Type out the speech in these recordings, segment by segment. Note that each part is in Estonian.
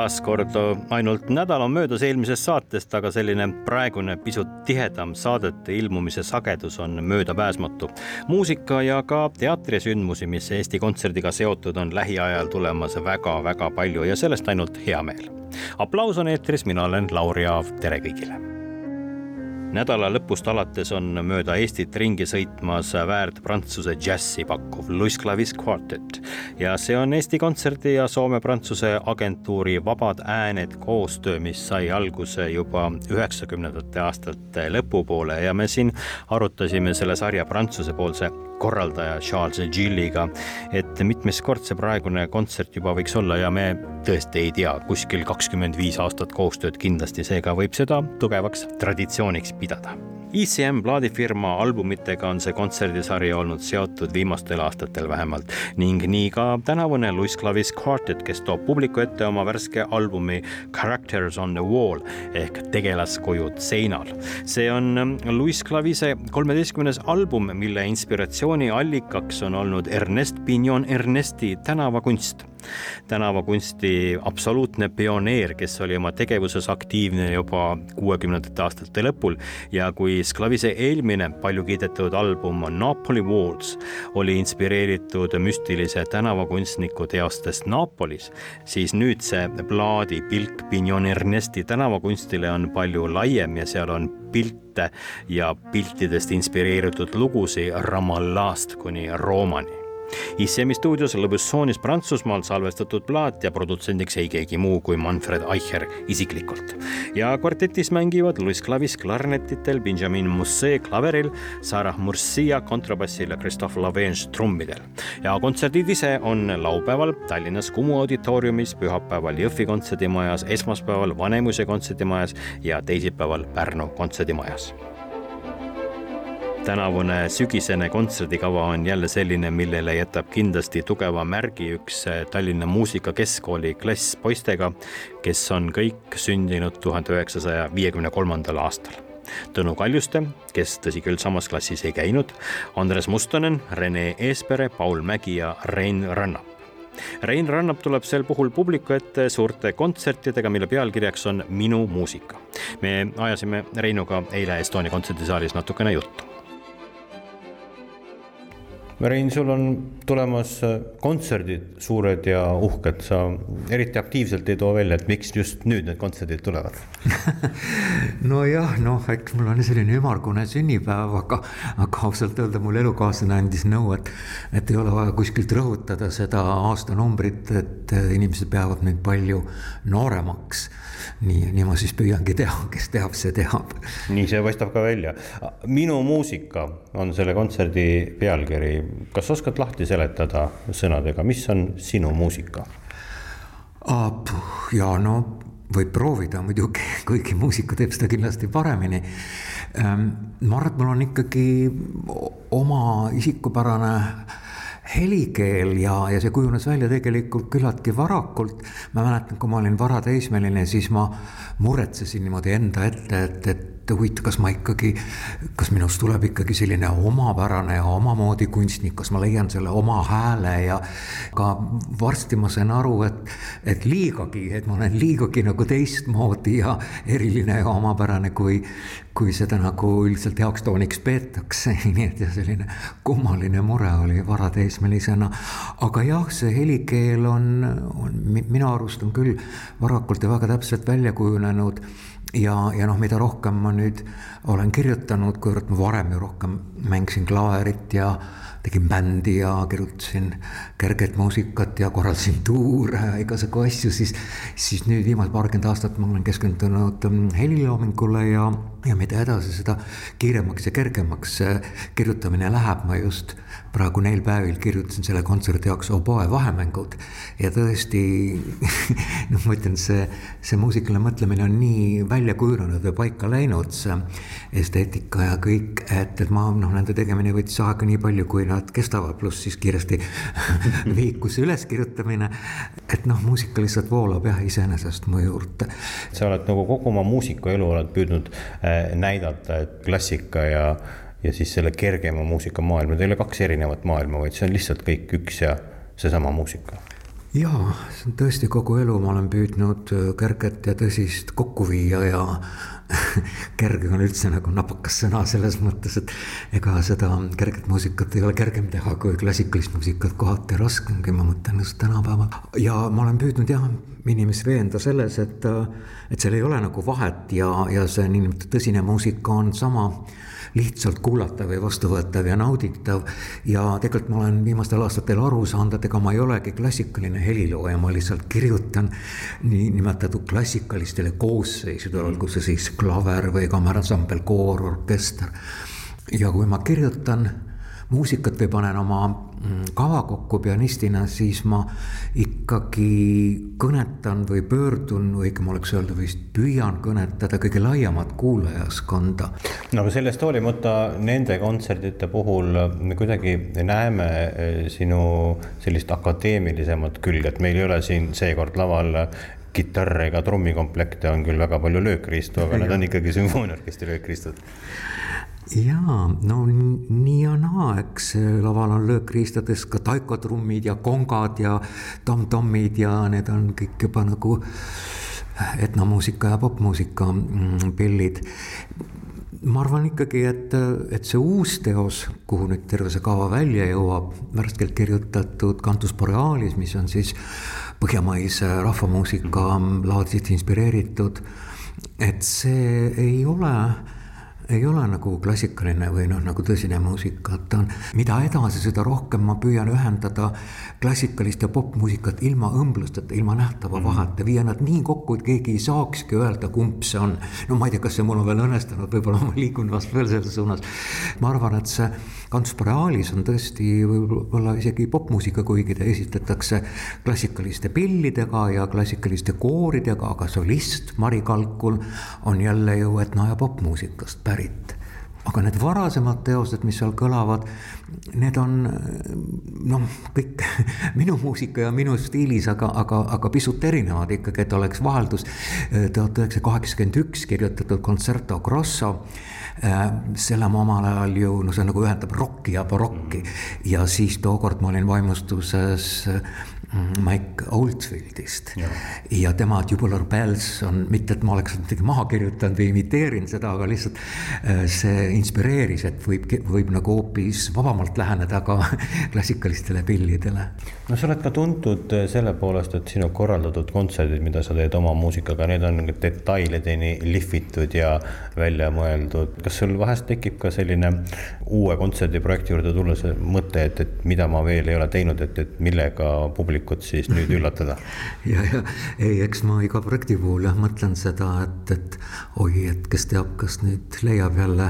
Taas kord ainult nädal on möödas eelmisest saatest, aga selline praegune pisut tihedam saadete ilmumise sagedus on möödapääsmatu. muusika ja ka teatrisündmusi, mis Eesti Kontserdiga seotud on lähiajal tulemas väga-väga palju ja sellest ainult hea meel. aplaus on eetris, mina olen Lauri Aav, tere kõigile nädala lõpust alates on mööda Eestit ringi sõitmas väärt prantsuse džässi pakkuv Louis Clavis Quartet. Ja see on Eesti Kontserdi ja Soome-Prantsuse agentuuri Vabad Ääned koostöö, mis sai alguse juba üheksakümnendate aastate lõpupoole. Ja me siin arutasime selle sarja prantsusepoolse korraldaja Charles Gilliga, et mitmes kord see praegune kontsert juba võiks olla ja me tõesti ei tea, kuskil kakskümmend viis aastat koostööd kindlasti, seega võib seda tugevaks traditsiooniks pidada. ECM plaadifirma albumitega on see kontserdisari olnud seotud viimastel aastatel vähemalt ning nii ka tänavune Louis Clavis Quartet, kes toob publiku ette oma värske albumi Characters on the Wall ehk tegelaskujud seinal. see on Louis Clavise kolmeteistkümnes album, mille inspiratsiooni allikaks on olnud Ernest Pignon Ernesti tänavakunst tänavakunsti absoluutne pioneer, kes oli oma tegevuses aktiivne juba kuuekümnendate aastate lõpul. Ja kui Sklavise eelmine palju kiidetud album Napoli Walls oli inspireeritud müstilise tänavakunstniku teostest Napolis, siis nüüd see plaadi pilk Pignon Ernesti tänavakunstile on palju laiem ja seal on pilte ja piltidest inspireeritud lugusid Ramallast kuni Roomani ICM-i stuudios Lõbussoonis Prantsusmaal salvestatud plaat ja produtsendiks ei keegi muu kui Manfred Eicher isiklikult. ja kvartetis mängivad Louis Clavis klarnetitel, Benjamin Musset klaveril, Sarah Murcia kontrabassil ja Christophe Lavange trummidel. ja kontserdid ise on laupäeval Tallinnas Kumu auditooriumis, pühapäeval Jõhvi kontserdimajas, esmaspäeval Vanemuise kontserdimajas ja teisipäeval Pärnu kontserdimajas tänavune sügisene kontserdikava on jälle selline, millele jätab kindlasti tugeva märgi üks Tallinna Muusikakeskkooli klass poistega, kes on kõik sündinud tuhande üheksasaja viiekümne kolmandal aastal. Tõnu Kaljuste, kes tõsi küll samas klassis ei käinud, Andres Mustonen, Rene Eespere, Paul Mägi ja Rein Rannap. Rein Rannap tuleb sel puhul publiku ette suurte kontsertidega, mille pealkirjaks on Minu muusika. me ajasime Reinuga eile Estonia kontserdisaalis natukene juttu Rein, sul on tulemas äh, kontserdid suured ja uhked, sa eriti aktiivselt ei too välja, et miks just nüüd need kontserdid tulevad nojah, noh, eks mul on selline ümmargune sünnipäev, aga, aga ausalt öelda mul elukaaslane andis nõu, et, et ei ole vaja kuskilt rõhutada seda aastanumbrit, et inimesed peavad mind palju nooremaks nii, nii ma siis püüangi teha, kes teab, see teab. nii see paistab ka välja. minu muusika on selle kontserdi pealkiri. Kas oskad lahti seletada sõnadega, mis on sinu muusika? ja no võib proovida muidugi, kuigi muusika teeb seda kindlasti paremini. Ehm, ma arvan, et mul on ikkagi oma isikupärane helikeel ja, ja see kujunes välja tegelikult küllaltki varakult. ma mäletan, kui ma olin varateismeline, siis ma muretsesin niimoodi enda ette, et, et et huvitav, kas ma ikkagi, kas minust tuleb ikkagi selline omapärane ja omamoodi kunstnik, kas ma leian selle oma hääle ja ka varsti ma sain aru, et, et liigagi, et ma olen liigagi nagu teistmoodi ja eriline ja omapärane, kui, kui seda nagu üldiselt heaks tooniks peetakse, nii et ja selline kummaline mure oli varateismelisena. aga jah, see helikeel on, on minu arust on küll varakult ja väga täpselt välja kujunenud ja, ja noh, mida rohkem ma nüüd olen kirjutanud, kuivõrd ma varem ju rohkem mängisin klaverit ja tegin bändi ja kirjutasin kerget muusikat ja korraldasin tuure ja igasugu asju, siis, siis nüüd viimased paarkümmend aastat ma olen keskendunud mm, heliloomingule ja, ja mida edasi, seda kiiremaks ja kergemaks kirjutamine läheb, ma just praegu neil päevil kirjutasin selle kontserdi jaoks oboe vahemängud. Ja tõesti noh, ma ütlen, see, see muusikaline mõtlemine on nii välja kujunenud või paika läinud, see esteetika ja kõik, et, et ma noh, nende tegemine võttis aega nii palju, kui nad kestavad, pluss siis kiiresti vihikuse üleskirjutamine. et noh, muusika lihtsalt voolab jah, iseenesest mu juurde. sa oled nagu kogu oma muusikuelu oled püüdnud äh, näidata, et klassika ja ja siis selle kergema muusikamaailma, teil ei ole kaks erinevat maailma, vaid see on lihtsalt kõik üks ja seesama muusika. on tõesti kogu elu, ma olen püüdnud äh, kerget ja tõsist kokku viia ja kerge on üldse nagu napakas sõna selles mõttes, et ega seda kerget muusikat ei ole kergem teha kui klassikalist muusikat, kohati raskemgi, ma mõtlen just tänapäeval. ja ma olen püüdnud jah, inimesi veenda selles, et, et seal ei ole nagu vahet ja, ja see niinimetatud tõsine muusika on sama lihtsalt kuulatav ja vastuvõetav ja nauditav. ja tegelikult ma olen viimastel aastatel aru saanud, et ega ma ei olegi klassikaline helilooja, ma lihtsalt kirjutan niinimetatud klassikalistele koosseisudele, olgu see siis klaver või kameransambel, koor, orkester. ja kui ma kirjutan muusikat või panen oma mm, kava kokku pianistina, siis ma ikkagi kõnetan või pöördun, õigem oleks öelda vist püüan kõnetada kõige laiemat kuulajaskonda. no aga sellest hoolimata nende kontserdite puhul me kuidagi näeme eh, sinu sellist akadeemilisemat külge, et meil ei ole siin seekord laval kitarre ega trummikomplekte, on küll väga palju löökriistu, aga need on ikkagi sümfooniaorkestri löökriistud jaa, no nii ja naa, eks laval on löökriistades ka taikotrummid ja kongad ja tom-tommid ja need on kõik juba nagu etnomuusika ja popmuusika mm, pillid. Ma arvan ikkagi, et, et see uus teos, kuhu nüüd terve see kava välja jõuab, värskelt kirjutatud Cantus Borealis, mis on siis põhjamaise rahvamuusika laadselt inspireeritud, et see ei ole ei ole nagu klassikaline või noh, nagu tõsine muusika, et ta on, mida edasi, seda rohkem ma püüan ühendada klassikalist ja popmuusikat ilma õmblusteta, ilma nähtava mm -hmm. vaheta, viia nad nii kokku, et keegi ei saakski öelda, kumb see on. no ma ei tea, kas see mul on veel õnnestunud, võib-olla ma liigun vast veel selles suunas. ma arvan, et see Kants Borealis on tõesti võib-olla isegi popmuusika, kuigi ta esitatakse klassikaliste pillidega ja klassikaliste kooridega, aga solist Mari Kalkul on jälle ju etno- ja popmuusikast pärit pärit. aga need varasemad teosed, mis seal kõlavad, need on noh, kõik minu muusika ja minu stiilis, aga, aga, aga pisut erinevad ikkagi, et oleks vaheldus. tuhat üheksasada kaheksakümmend üks kirjutatud Concerto Grosso selle ma omal ajal ju, no see nagu ühendab rokki ja barokki ja siis tookord ma olin vaimustuses Mm, Mike Oldfieldist ja, ja tema Tubular Bells on, mitte et ma oleks midagi maha kirjutanud või imiteerinud seda, aga lihtsalt äh, see inspireeris, et võib, võib nagu hoopis vabamalt läheneda ka klassikalistele pillidele. no sa oled ka tuntud äh, selle poolest, et sinu korraldatud kontserdid, mida sa teed oma muusikaga, need on detailideni lihvitud ja välja mõeldud. kas sul vahest tekib ka selline uue kontserdiprojekti juurde tulles mõte, et, et mida ma veel ei ole teinud, et, et millega publik publikut siis nüüd üllatada ja, ja ei, eks ma iga projekti puhul jah mõtlen seda, et, et oi, et kes teab, kas nüüd leiab jälle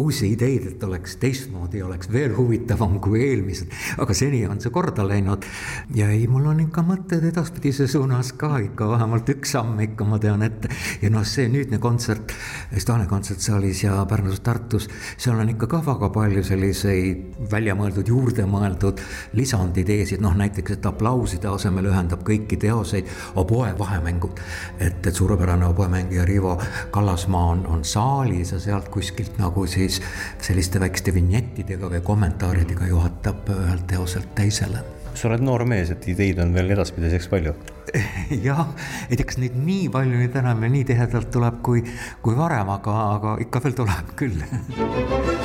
uusi ideid, et oleks teistmoodi, oleks veel huvitavam kui eelmised. aga seni on see korda läinud ja ei, mul on ikka mõtted edaspidise suunas ka ikka vähemalt üks samm ikka ma tean ette. ja noh, see nüüdne kontsert, Estonia kontsertsaalis ja Pärnus, Tartus, seal on ikka ka väga palju selliseid väljamõeldud, juurde mõeldud lisandideesid, noh näiteks, et aplauside asemel ühendab kõiki teoseid oboe vahemängud. et, et suurepärane oboemängija Rivo Kallasmaa on, on saalis ja sealt kuskilt nagu siis selliste väikeste vinjettidega või kommentaaridega juhatab ühelt teoselt teisele sa oled noor mees, et ideid on veel edaspidiseks palju. jah, ei tea, kas neid nii palju nüüd enam ja nii tihedalt tuleb kui, kui varem, aga, aga ikka veel tuleb küll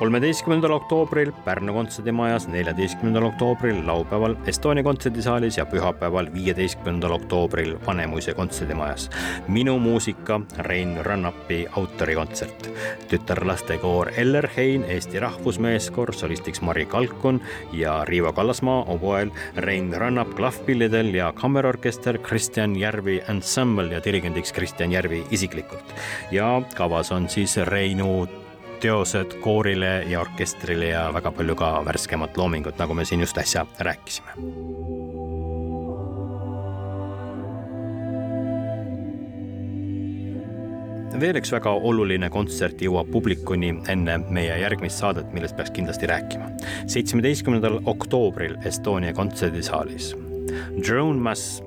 kolmeteistkümnendal oktoobril Pärnu kontserdimajas, neljateistkümnendal oktoobril laupäeval Estonia kontserdisaalis ja pühapäeval, viieteistkümnendal oktoobril Vanemuise kontserdimajas. minu muusika, Rein Rannapi autorikontsert. tütarlastekoor Ellerhein, Eesti Rahvusmeeskoor, solistiks Mari Kalkun ja Riivo Kallasmaa oboel, Rein Rannap klahvpillidel ja kammerorkester Kristjan Järvi Ensemble ja dirigendiks Kristjan Järvi isiklikult. ja kavas on siis Reinu teosed koorile ja orkestrile ja väga palju ka värskemat loomingut, nagu me siin just äsja rääkisime. veel üks väga oluline kontsert jõuab publikuni enne meie järgmist saadet, millest peaks kindlasti rääkima. seitsmeteistkümnendal oktoobril Estonia kontserdisaalis. Drone Mass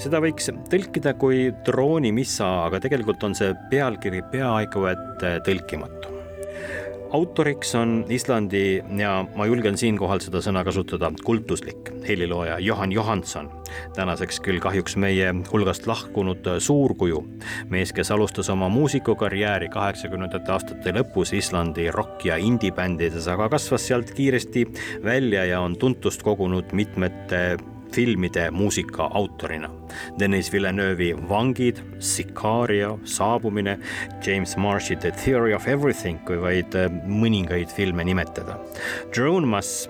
seda võiks tõlkida kui droonimissa, aga tegelikult on see pealkiri peaaegu et tõlkimatu autoriks on Islandi ja ma julgen siinkohal seda sõna kasutada, kultuslik helilooja Johan Johanson. tänaseks küll kahjuks meie hulgast lahkunud suurkuju. mees, kes alustas oma muusikukarjääri kaheksakümnendate aastate lõpus Islandi rokk- ja indie-bändides, aga kasvas sealt kiiresti välja ja on tuntust kogunud mitmete filmide muusika autorina. Denis Villeneuve'i Vangid, Sicario, Saabumine, James Marshi The Theory of Everything, kui vaid äh, mõningaid filme nimetada. Drone Mass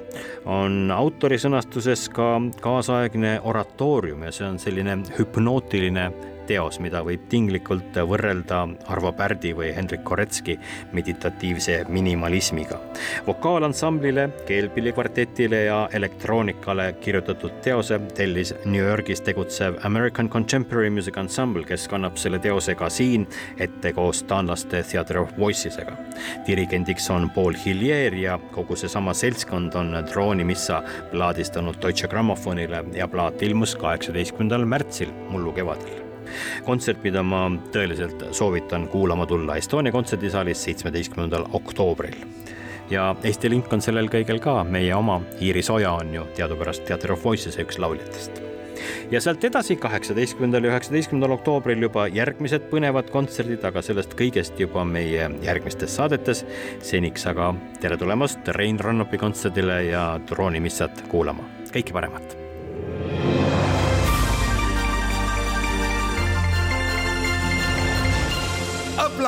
on autori sõnastuses ka kaasaegne oratoorium ja see on selline hüpnootiline teos, mida võib tinglikult võrrelda Arvo Pärdi või Hendrik Koretski meditatiivse minimalismiga. vokaalansamblile, keelpillikvartetile ja elektroonikale kirjutatud teose tellis New Yorgis tegutsev American Contemporary Music Ensemble, kes kannab selle teose ka siin ette koos taanlaste Theatre of Voicesega. dirigendiks on Paul Hillier ja kogu seesama seltskond on droonimissa plaadistanud Deutsche Grammofonile ja plaat ilmus kaheksateistkümnendal märtsil mullu kevadel kontsert, mida ma tõeliselt soovitan kuulama tulla Estonia kontserdisaalis seitsmeteistkümnendal oktoobril ja Eesti link on sellel kõigel ka, meie oma Iiris Oja on ju teadupärast Theatre of Voices'e üks lauljatest. ja sealt edasi, kaheksateistkümnendal ja üheksateistkümnendal oktoobril juba järgmised põnevad kontserdid, aga sellest kõigest juba meie järgmistes saadetes. seniks aga tere tulemast Rein Rannapi kontserdile ja droonimissat kuulama, kõike paremat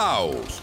aplaus